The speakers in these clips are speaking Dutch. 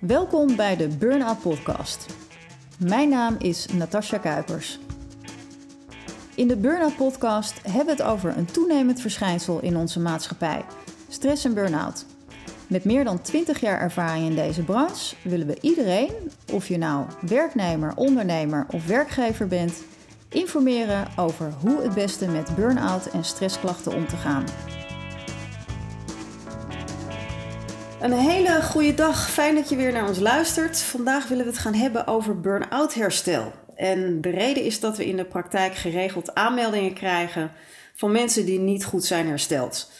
Welkom bij de Burnout Podcast. Mijn naam is Natasja Kuipers. In de Burnout Podcast hebben we het over een toenemend verschijnsel in onze maatschappij: stress en burn-out. Met meer dan 20 jaar ervaring in deze branche willen we iedereen, of je nou werknemer, ondernemer of werkgever bent, informeren over hoe het beste met burn-out en stressklachten om te gaan. Een hele goede dag. Fijn dat je weer naar ons luistert. Vandaag willen we het gaan hebben over burn-out herstel. En de reden is dat we in de praktijk geregeld aanmeldingen krijgen van mensen die niet goed zijn hersteld.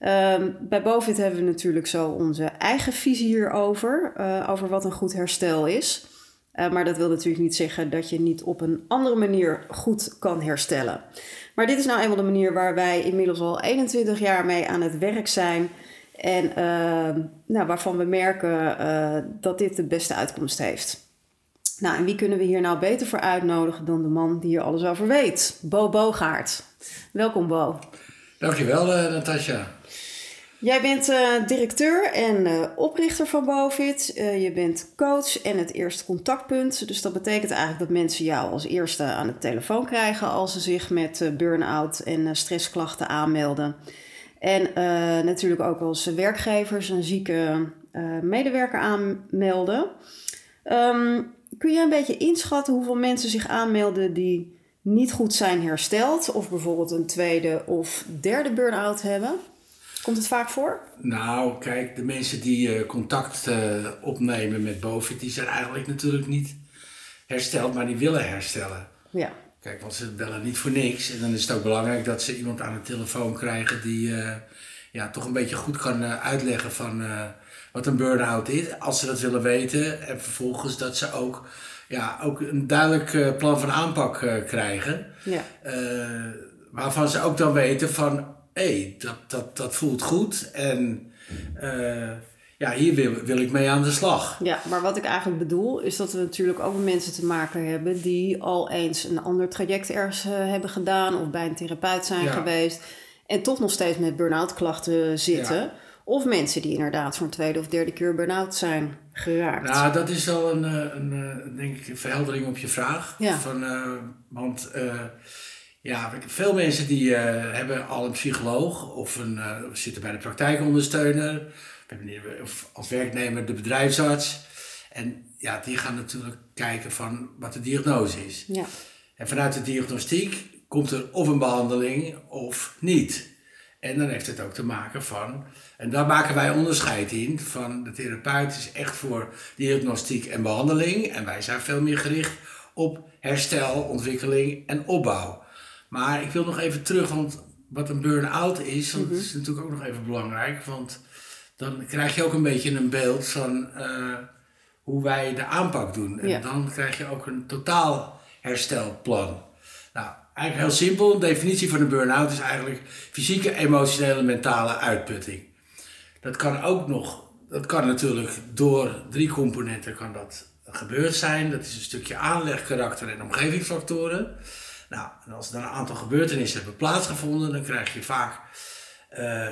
Uh, bij Bovit hebben we natuurlijk zo onze eigen visie hierover, uh, over wat een goed herstel is. Uh, maar dat wil natuurlijk niet zeggen dat je niet op een andere manier goed kan herstellen. Maar dit is nou eenmaal de manier waar wij inmiddels al 21 jaar mee aan het werk zijn. En uh, nou, waarvan we merken uh, dat dit de beste uitkomst heeft. Nou, en wie kunnen we hier nou beter voor uitnodigen dan de man die hier alles over weet? Bo Bogaert. Welkom Bo. Dankjewel uh, Natasja. Jij bent uh, directeur en uh, oprichter van Bovit. Uh, je bent coach en het eerste contactpunt. Dus dat betekent eigenlijk dat mensen jou als eerste aan de telefoon krijgen als ze zich met burn-out en stressklachten aanmelden. En natuurlijk ook als werkgevers een zieke medewerker aanmelden. Um, kun je een beetje inschatten hoeveel mensen zich aanmelden die niet goed zijn hersteld, of bijvoorbeeld een tweede of derde burn-out hebben? Komt het vaak voor? Nou, kijk, de mensen die uh, contact opnemen met Bovit, die zijn eigenlijk natuurlijk niet hersteld, maar die willen herstellen. Ja. Kijk, want ze bellen niet voor niks. En dan is het ook belangrijk dat ze iemand aan de telefoon krijgen die uh, ja, toch een beetje goed kan uitleggen van wat een burn-out is, als ze dat willen weten. En vervolgens dat ze ook, ja, ook een duidelijk plan van aanpak krijgen. Ja. waarvan ze ook dan weten van, hé, hey, dat, dat, dat voelt goed en ja, hier wil, wil ik mee aan de slag. Ja, maar wat ik eigenlijk bedoel is dat we natuurlijk ook met mensen te maken hebben die al eens een ander traject ergens uh, hebben gedaan of bij een therapeut zijn ja. geweest en toch nog steeds met burn-out klachten zitten. Ja. Of mensen die inderdaad voor een tweede of derde keer burn-out zijn geraakt. Nou, dat is wel een, een, een denk ik, een verheldering op je vraag. Ja. Van, uh, want ja, veel mensen die hebben al een psycholoog of een, zitten bij de praktijkondersteuner of als werknemer de bedrijfsarts. En ja, die gaan natuurlijk kijken van wat de diagnose is. Ja. En vanuit de diagnostiek komt er of een behandeling of niet. En dan heeft het ook te maken van, en daar maken wij onderscheid in, van de therapeut is echt voor diagnostiek en behandeling. En wij zijn veel meer gericht op herstel, ontwikkeling en opbouw. Maar ik wil nog even terug, want wat een burn-out is, want dat is natuurlijk ook nog even belangrijk. Want dan krijg je ook een beetje een beeld van uh, hoe wij de aanpak doen. En ja. dan krijg je ook een totaal herstelplan. Nou, eigenlijk heel simpel. De definitie van een burn-out is eigenlijk fysieke, emotionele, mentale uitputting. Dat kan ook nog, dat kan natuurlijk door drie componenten kan dat gebeurd zijn. Dat is een stukje aanleg, karakter en omgevingsfactoren. Nou, en als er dan een aantal gebeurtenissen hebben plaatsgevonden, dan krijg je vaak uh,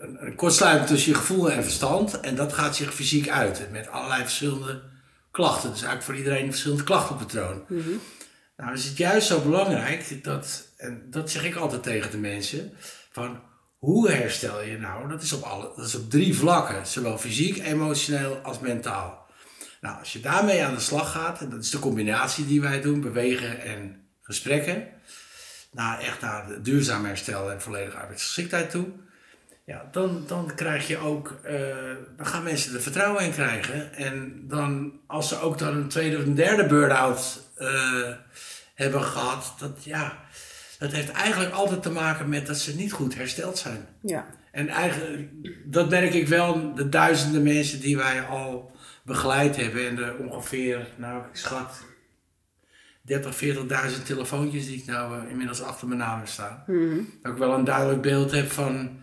een, een kortsluiting tussen je gevoel en verstand. En dat gaat zich fysiek uit met allerlei verschillende klachten. Dus eigenlijk voor iedereen een verschillend klachtenpatroon. Mm -hmm. Nou, is het juist zo belangrijk dat, en dat zeg ik altijd tegen de mensen, van hoe herstel je nou? Dat is op, alle, dat is op drie vlakken, zowel fysiek, emotioneel als mentaal. Nou, als je daarmee aan de slag gaat, en dat is de combinatie die wij doen, bewegen en gesprekken, naar echt naar duurzaam herstel en volledige arbeidsgeschiktheid toe, ja, dan, dan krijg je ook, uh, dan gaan mensen er vertrouwen in krijgen. En dan, als ze ook dan een tweede of een derde burn-out uh, hebben gehad, dat ja, dat heeft eigenlijk altijd te maken met dat ze niet goed hersteld zijn. Ja. En eigenlijk, dat merk ik wel, de duizenden mensen die wij al begeleid hebben en de ongeveer, nou ik schat, 30, 40.000 telefoontjes die ik nou uh, inmiddels achter mijn naam heb staan. Mm -hmm. Dat ik wel een duidelijk beeld heb van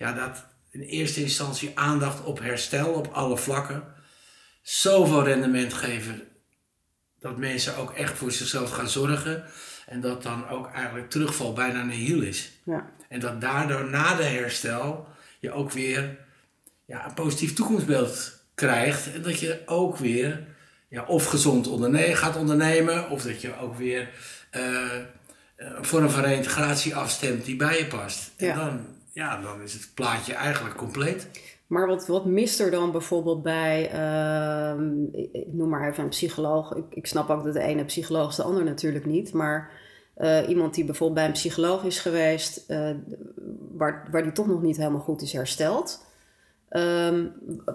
ja, dat in eerste instantie aandacht op herstel op alle vlakken zoveel rendement geven dat mensen ook echt voor zichzelf gaan zorgen en dat dan ook eigenlijk terugval bijna nihil is. Ja. En dat daardoor na de herstel je ook weer ja, een positief toekomstbeeld krijgt. En dat je ook weer ja, of gezond gaat ondernemen, of dat je ook weer uh, een vorm van reintegratie afstemt die bij je past. En dan, ja, dan is het plaatje eigenlijk compleet. Maar wat, wat mist er dan bijvoorbeeld bij, uh, ik noem maar even een psycholoog. Ik, ik snap ook dat de ene psycholoog is de ander natuurlijk niet. Maar uh, iemand die bijvoorbeeld bij een psycholoog is geweest, uh, waar, waar die toch nog niet helemaal goed is hersteld. Um,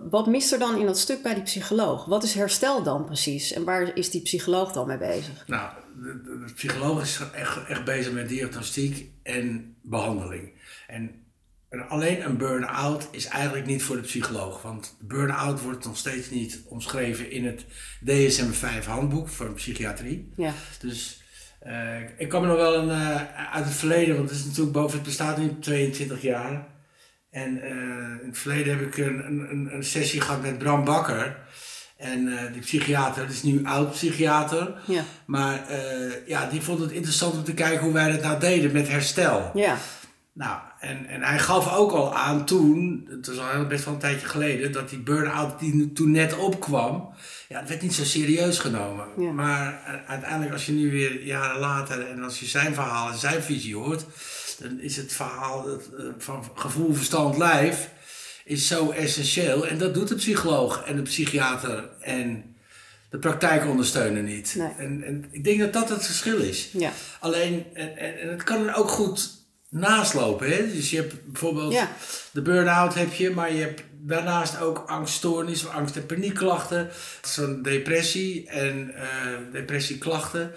wat mist er dan in dat stuk bij die psycholoog? Wat is herstel dan precies? En waar is die psycholoog dan mee bezig? Nou, de, de, de psycholoog is echt, echt bezig met diagnostiek en behandeling. En en alleen een burn-out is eigenlijk niet voor de psycholoog. Want burn-out wordt nog steeds niet omschreven in het DSM-5 handboek voor psychiatrie. Ja. Dus uh, ik kan me nog wel een, uh, uit het verleden, want het is natuurlijk boven, het bestaat nu 22 jaar. En uh, in het verleden heb ik een, een, een sessie gehad met Bram Bakker. En die psychiater, dat is nu oud-psychiater. Ja. Maar ja, die vond het interessant om te kijken hoe wij dat nou deden met herstel. Ja. Nou, en, en hij gaf ook al aan toen, het was al best wel een tijdje geleden, dat die burn-out die toen net opkwam, ja, het werd niet zo serieus genomen. Maar uiteindelijk als je nu weer jaren later en als je zijn verhaal en zijn visie hoort, dan is het verhaal eh, van gevoel, verstand, lijf is zo essentieel. En dat doet de psycholoog en de psychiater en de praktijkondersteuner niet. En, en ik denk dat dat het verschil is. Ja. Alleen, en, en, en het kan ook goed naslopen. Hè? Dus je hebt bijvoorbeeld de burn-out heb je, maar je hebt daarnaast ook angststoornis, angst- en paniekklachten, zo'n depressie en uh, depressieklachten.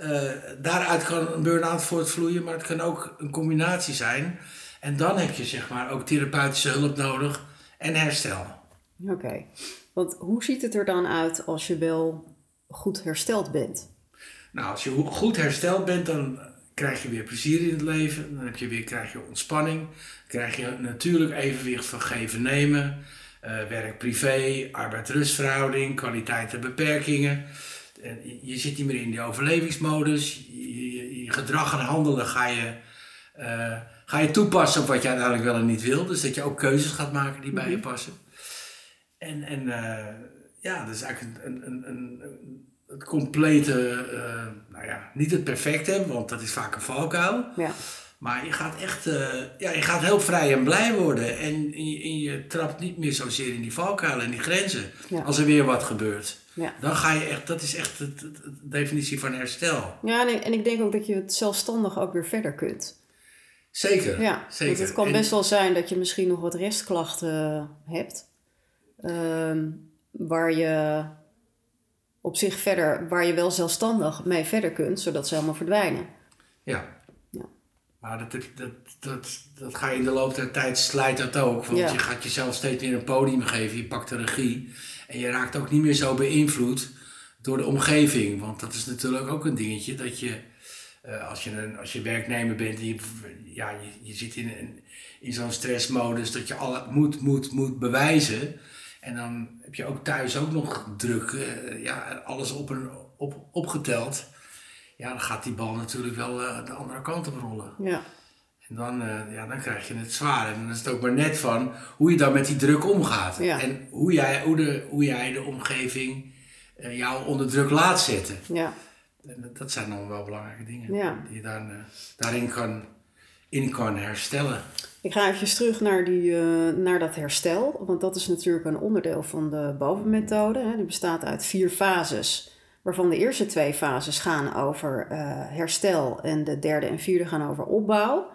Uh, daaruit kan een burn-out voortvloeien, maar het kan ook een combinatie zijn. En dan heb je zeg maar ook therapeutische hulp nodig en herstel. Oké, want hoe ziet het er dan uit als je wel goed hersteld bent? Nou, als je goed hersteld bent, dan krijg je weer plezier in het leven. Dan heb je weer, krijg je ontspanning. Dan krijg je natuurlijk evenwicht van geven nemen. Uh, werk privé, arbeid-rustverhouding, kwaliteit en beperkingen. En je zit niet meer in die overlevingsmodus. Je, je, gedrag en handelen ga je, uh, ga je toepassen op wat je uiteindelijk wel en niet wil. Dus dat je ook keuzes gaat maken die bij je mhm. passen. En, en uh, ja, dat is eigenlijk een, een, een, een het complete, uh, nou ja, niet het perfecte, want dat is vaak een valkuil. Ja. Maar je gaat echt, uh, ja, je gaat heel vrij en blij worden. En, je, je trapt niet meer zozeer in die valkuilen en die grenzen. Als er weer wat gebeurt. Ja. Dan ga je echt, dat is echt de definitie van herstel. Ja, en ik, en ik denk ook dat je het zelfstandig ook weer verder kunt. Zeker. Ja, zeker. Want het kan best wel zijn dat je misschien nog wat restklachten hebt. Uh, waar je op zich verder, waar je wel zelfstandig mee verder kunt, zodat ze helemaal verdwijnen. Ja. ja. Maar dat, dat, dat, dat ga je in de loop der tijd slijt dat ook. Want je gaat jezelf steeds weer een podium geven, je pakt de regie. En je raakt ook niet meer zo beïnvloed door de omgeving. Want dat is natuurlijk ook een dingetje dat je, uh, als, je een, als je werknemer bent en je, ja, je, je zit in, in, in zo'n stressmodus dat je alle moet, moet, moet bewijzen en dan heb je ook thuis ook nog druk, uh, ja, alles op en op, opgeteld. Ja, dan gaat die bal natuurlijk wel uh, de andere kant op rollen. Ja. En dan, uh, ja, dan krijg je het zwaar. En dan is het ook maar net van hoe je dan met die druk omgaat. Ja. En hoe jij, hoe, de, hoe jij de omgeving jou onder druk laat zetten. Ja. En dat zijn dan wel belangrijke dingen ja. die je dan, daarin kan, in kan herstellen. Ik ga even terug naar, die, uh, naar dat herstel, want dat is natuurlijk een onderdeel van de bovenmethode. Hè. Die bestaat uit vier fases, waarvan de eerste twee fases gaan over uh, herstel en de derde en vierde gaan over opbouw.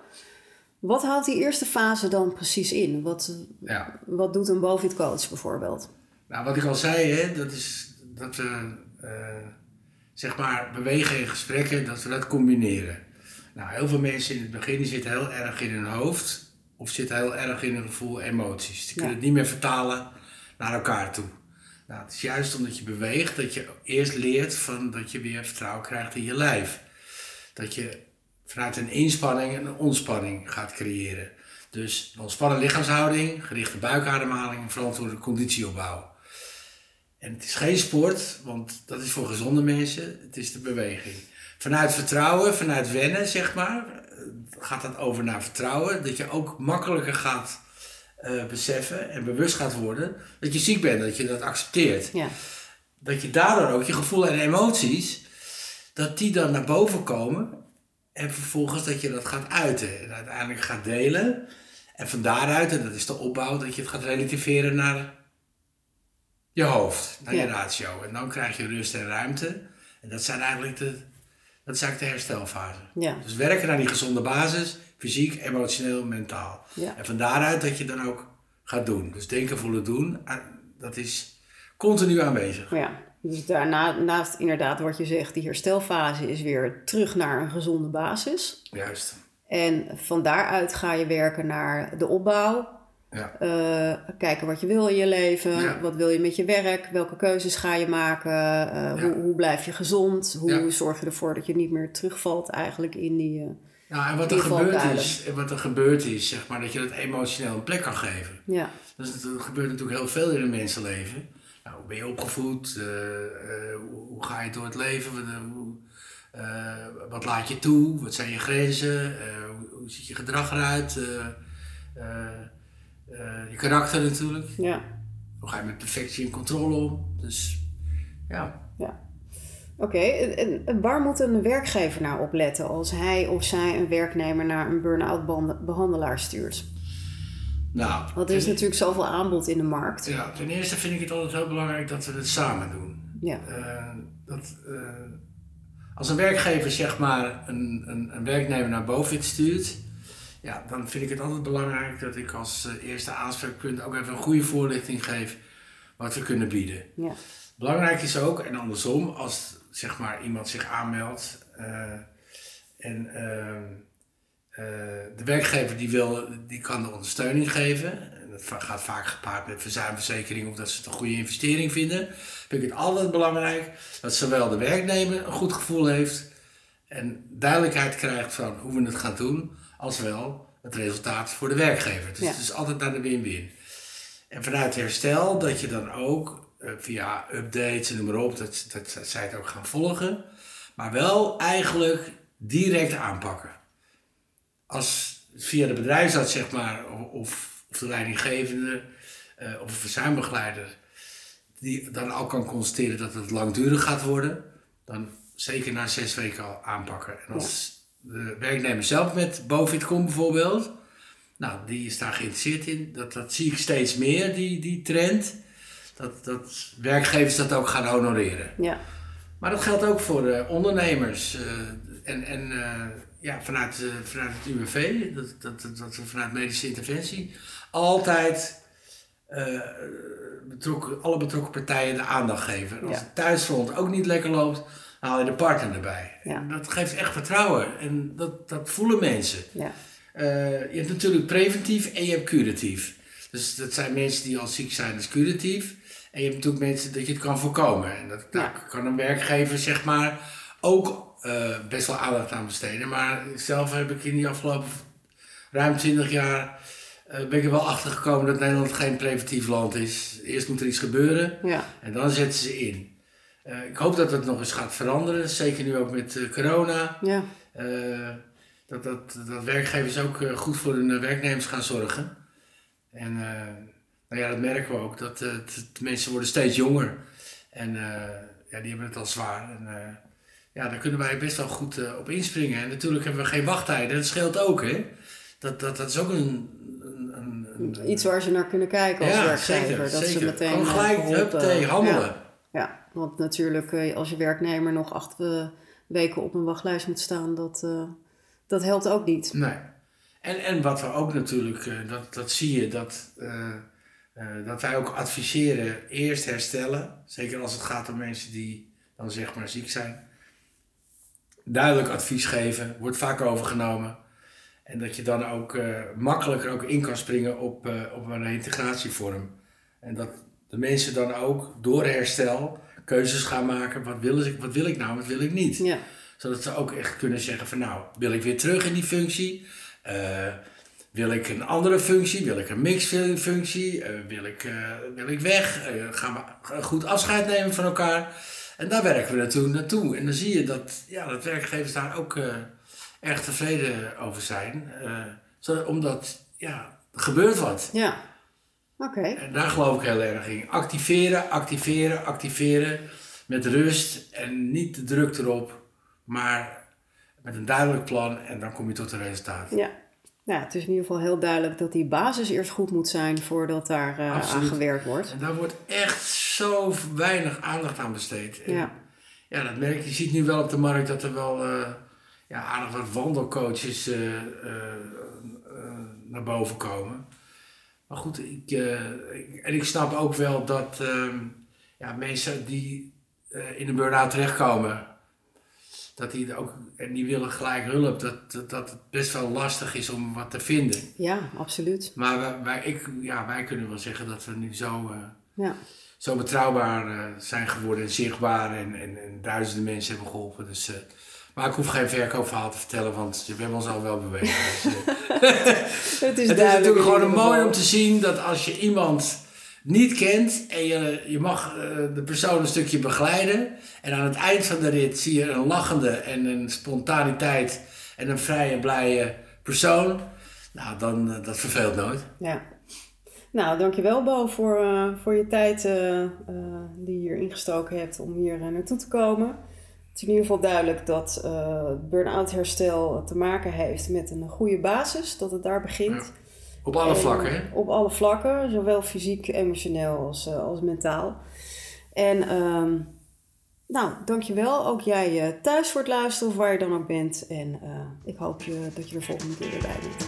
Wat houdt die eerste fase dan precies in? Wat, ja. wat doet een bovencoach coach bijvoorbeeld? Nou, wat ik al zei, hè, dat is dat we uh, zeg maar bewegen in gesprekken, dat we dat combineren. Nou, heel veel mensen in het begin zitten heel erg in hun hoofd of zitten heel erg in een gevoel emoties. Die kunnen het niet meer vertalen naar elkaar toe. Nou, het is juist omdat je beweegt dat je eerst leert van dat je weer vertrouwen krijgt in je lijf. Dat je vanuit een inspanning een ontspanning gaat creëren. Dus een ontspannen lichaamshouding, gerichte buikademhaling en verantwoorde conditieopbouw. En het is geen sport, want dat is voor gezonde mensen, het is de beweging. Vanuit vertrouwen, vanuit wennen, zeg maar, gaat dat over naar vertrouwen. Dat je ook makkelijker gaat eh, beseffen en bewust gaat worden dat je ziek bent, dat je dat accepteert. Ja. Dat je daardoor ook je gevoelens en emoties, dat die dan naar boven komen en vervolgens dat je dat gaat uiten en uiteindelijk gaat delen. En van daaruit, en dat is de opbouw, dat je het gaat relativeren naar je hoofd, naar je ratio. En dan krijg je rust en ruimte. En dat zijn eigenlijk de, dat is eigenlijk de herstelfase. Ja. Dus werken naar die gezonde basis, fysiek, emotioneel, mentaal. Ja. En van daaruit dat je dan ook gaat doen. Dus denken, voelen, doen, ah, dat is continu aanwezig. Ja, dus daarna, naast inderdaad wat je zegt, die herstelfase is weer terug naar een gezonde basis. Juist. En van daaruit ga je werken naar de opbouw. Ja. Eh, kijken wat je wil in je leven. Wat wil je met je werk? Welke keuzes ga je maken? Eh, hoe, hoe blijf je gezond? Hoe zorg je ervoor dat je niet meer terugvalt eigenlijk in die... Nou, en wat er gebeurd is, wat er gebeurd is, zeg maar, dat je dat emotioneel een plek kan geven. ja, Dus er gebeurt natuurlijk heel veel in een mensenleven. Nou, hoe ben je opgevoed? Hoe, ga je door het leven? Wat, laat je toe? Wat zijn je grenzen? Hoe, hoe ziet je gedrag eruit? Eh, je karakter natuurlijk. ja, Hoe ga je met perfectie en controle om? Dus ja, ja. Oké, waar moet een werkgever nou op letten als hij of zij een werknemer naar een burn-out behandelaar stuurt? nou. Want er is ten- natuurlijk zoveel aanbod in de markt. Ja, ten eerste vind ik het altijd heel belangrijk dat we het samen doen. Ja, Eh, dat, eh, als een werkgever zeg maar een, een, een werknemer naar boven stuurt, ja, dan vind ik het altijd belangrijk dat ik als eh, eerste aanspreekpunt ook even een goede voorlichting geef wat we kunnen bieden. ja, Belangrijk is ook, en andersom, als zeg maar iemand zich aanmeldt eh, en eh, de werkgever die wil, die kan de ondersteuning geven. En dat gaat vaak gepaard met verzuimverzekering of dat ze het een goede investering vinden. Vind ik het altijd belangrijk dat zowel de werknemer een goed gevoel heeft en duidelijkheid krijgt van hoe we het gaan doen, als wel het resultaat voor de werkgever. Dus Ja. het is altijd naar de win-win. En vanuit herstel dat je dan ook eh, via updates en noem maar op, dat, dat, dat zij het ook gaan volgen. Maar wel eigenlijk direct aanpakken. Als via de bedrijfsarts zeg maar, of, of, de leidinggevende eh, of een verzuimbegeleider, die dan ook kan constateren dat het langdurig gaat worden, dan zeker na zes weken al aanpakken. En als de werknemer zelf met BOVID komt bijvoorbeeld, nou, die is daar geïnteresseerd in. Dat, dat zie ik steeds meer, die, die trend. Dat, dat werkgevers dat ook gaan honoreren. ja, Maar dat geldt ook voor eh, ondernemers. eh, en en eh, ja, vanuit, vanuit het UWV, dat, dat, dat, vanuit medische interventie, altijd betrokken, alle betrokken partijen de aandacht geven. En als Ja. het thuisfront ook niet lekker loopt, haal je de partner erbij. Ja. Dat geeft echt vertrouwen. En dat, dat voelen mensen. ja, Eh, je hebt natuurlijk preventief en je hebt curatief. Dus dat zijn mensen die al ziek zijn, dat is curatief. En je hebt natuurlijk mensen dat je het kan voorkomen. En dat, daar kan een werkgever zeg maar ook eh, best wel aandacht aan besteden. Maar zelf heb ik in die afgelopen ruim 20 jaar eh, ben ik er wel achter gekomen dat Nederland geen preventief land is. Eerst moet er iets gebeuren ja, en dan zetten ze in. Eh, ik hoop dat dat nog eens gaat veranderen, zeker nu ook met eh, corona. ja, Eh, dat, dat, dat werkgevers ook goed voor hun werknemers gaan zorgen. En nou ja, dat merken we ook. Dat de mensen worden steeds jonger. En ja, die hebben het al zwaar. En ja, daar kunnen wij best wel goed op inspringen. En natuurlijk hebben we geen wachttijden. Dat scheelt ook, hè. Dat, dat, dat is ook een... een, een, Iets waar ze naar kunnen kijken als ja, werkgever. zeker, dat ze meteen Gewoon gelijk, huppatee, handelen. Ja, ja, want natuurlijk eh, als je werknemer nog acht eh, weken op een wachtlijst moet staan, dat, eh, dat helpt ook niet. Nee. En, en wat we ook natuurlijk, dat, dat zie je, dat, dat wij ook adviseren eerst herstellen. Zeker als het gaat om mensen die dan zeg maar ziek zijn. Duidelijk advies geven, wordt vaak overgenomen. En dat je dan ook makkelijker ook in kan springen op, op een reïntegratievorm. En dat de mensen dan ook door herstel keuzes gaan maken. Wat wil ik, wat wil ik nou, wat wil ik niet Ja, zodat ze ook echt kunnen zeggen van nou, wil ik weer terug in die functie? Eh, wil ik een andere functie? Wil ik een mixfunctie? Eh wil, ik, eh, wil ik weg? Gaan we goed afscheid nemen van elkaar? En daar werken we naartoe. naartoe. En dan zie je dat, ja, dat werkgevers daar ook erg tevreden over zijn. Zodat, omdat ja, er gebeurt wat. Ja. Oké. En daar geloof ik heel erg in. Activeren, activeren, activeren. Met rust en niet de druk erop, maar met een duidelijk plan en dan kom je tot een resultaat. Ja. Ja, het is in ieder geval heel duidelijk dat die basis eerst goed moet zijn voordat daar eh, aan gewerkt wordt. En daar wordt echt zo weinig aandacht aan besteed. En Ja. Ja, dat merk je. Je ziet nu wel op de markt dat er wel eh, ja, aardig wat wandelcoaches eh, naar boven komen. Maar goed, ik, eh, ik- en ik snap ook wel dat ehm, ja, mensen die eh, in een burn-out terechtkomen, dat die ook, en die willen gelijk hulp, dat, dat, dat het best wel lastig is om wat te vinden. Ja, absoluut. Maar wij, wij, ik, ja, wij kunnen wel zeggen dat we nu zo... eh, Ja. zo betrouwbaar zijn geworden en zichtbaar en, en, en duizenden mensen hebben geholpen. Dus, maar ik hoef geen verkoopverhaal te vertellen, want we hebben ons al wel bewezen. Dus, eh, Het is, het is duidelijk natuurlijk gewoon mooi om te zien dat als je iemand niet kent en je, je mag eh, de persoon een stukje begeleiden. En aan het eind van de rit zie je een lachende en een spontaniteit en een vrije, blije persoon. Nou, dan uh, dat verveelt nooit. Ja. Nou, dankjewel Bo voor, uh, voor je tijd uh, die je hier ingestoken hebt om hier naartoe te komen. Het is in ieder geval duidelijk dat burn-out herstel te maken heeft met een goede basis, dat het daar begint. Ja. Op alle en, vlakken, hè? Op alle vlakken, zowel fysiek, emotioneel als, als mentaal. En um, nou, dankjewel. Ook jij thuis voor het luisteren of waar je dan ook bent. En ik hoop je, dat je de volgende keer weer bij bent.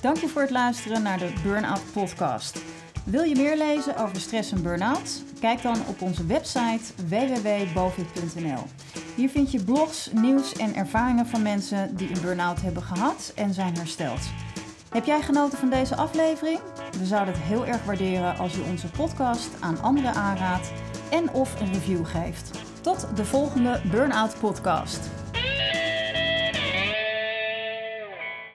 Dank je voor het luisteren naar de Burnout Podcast. Wil je meer lezen over stress en burn-out? Kijk dan op onze website www.bovit.nl. Hier vind je blogs, nieuws en ervaringen van mensen die een burn-out hebben gehad en zijn hersteld. Heb jij genoten van deze aflevering? We zouden het heel erg waarderen als je onze podcast aan anderen aanraadt en of een review geeft. Tot de volgende Burnout Podcast.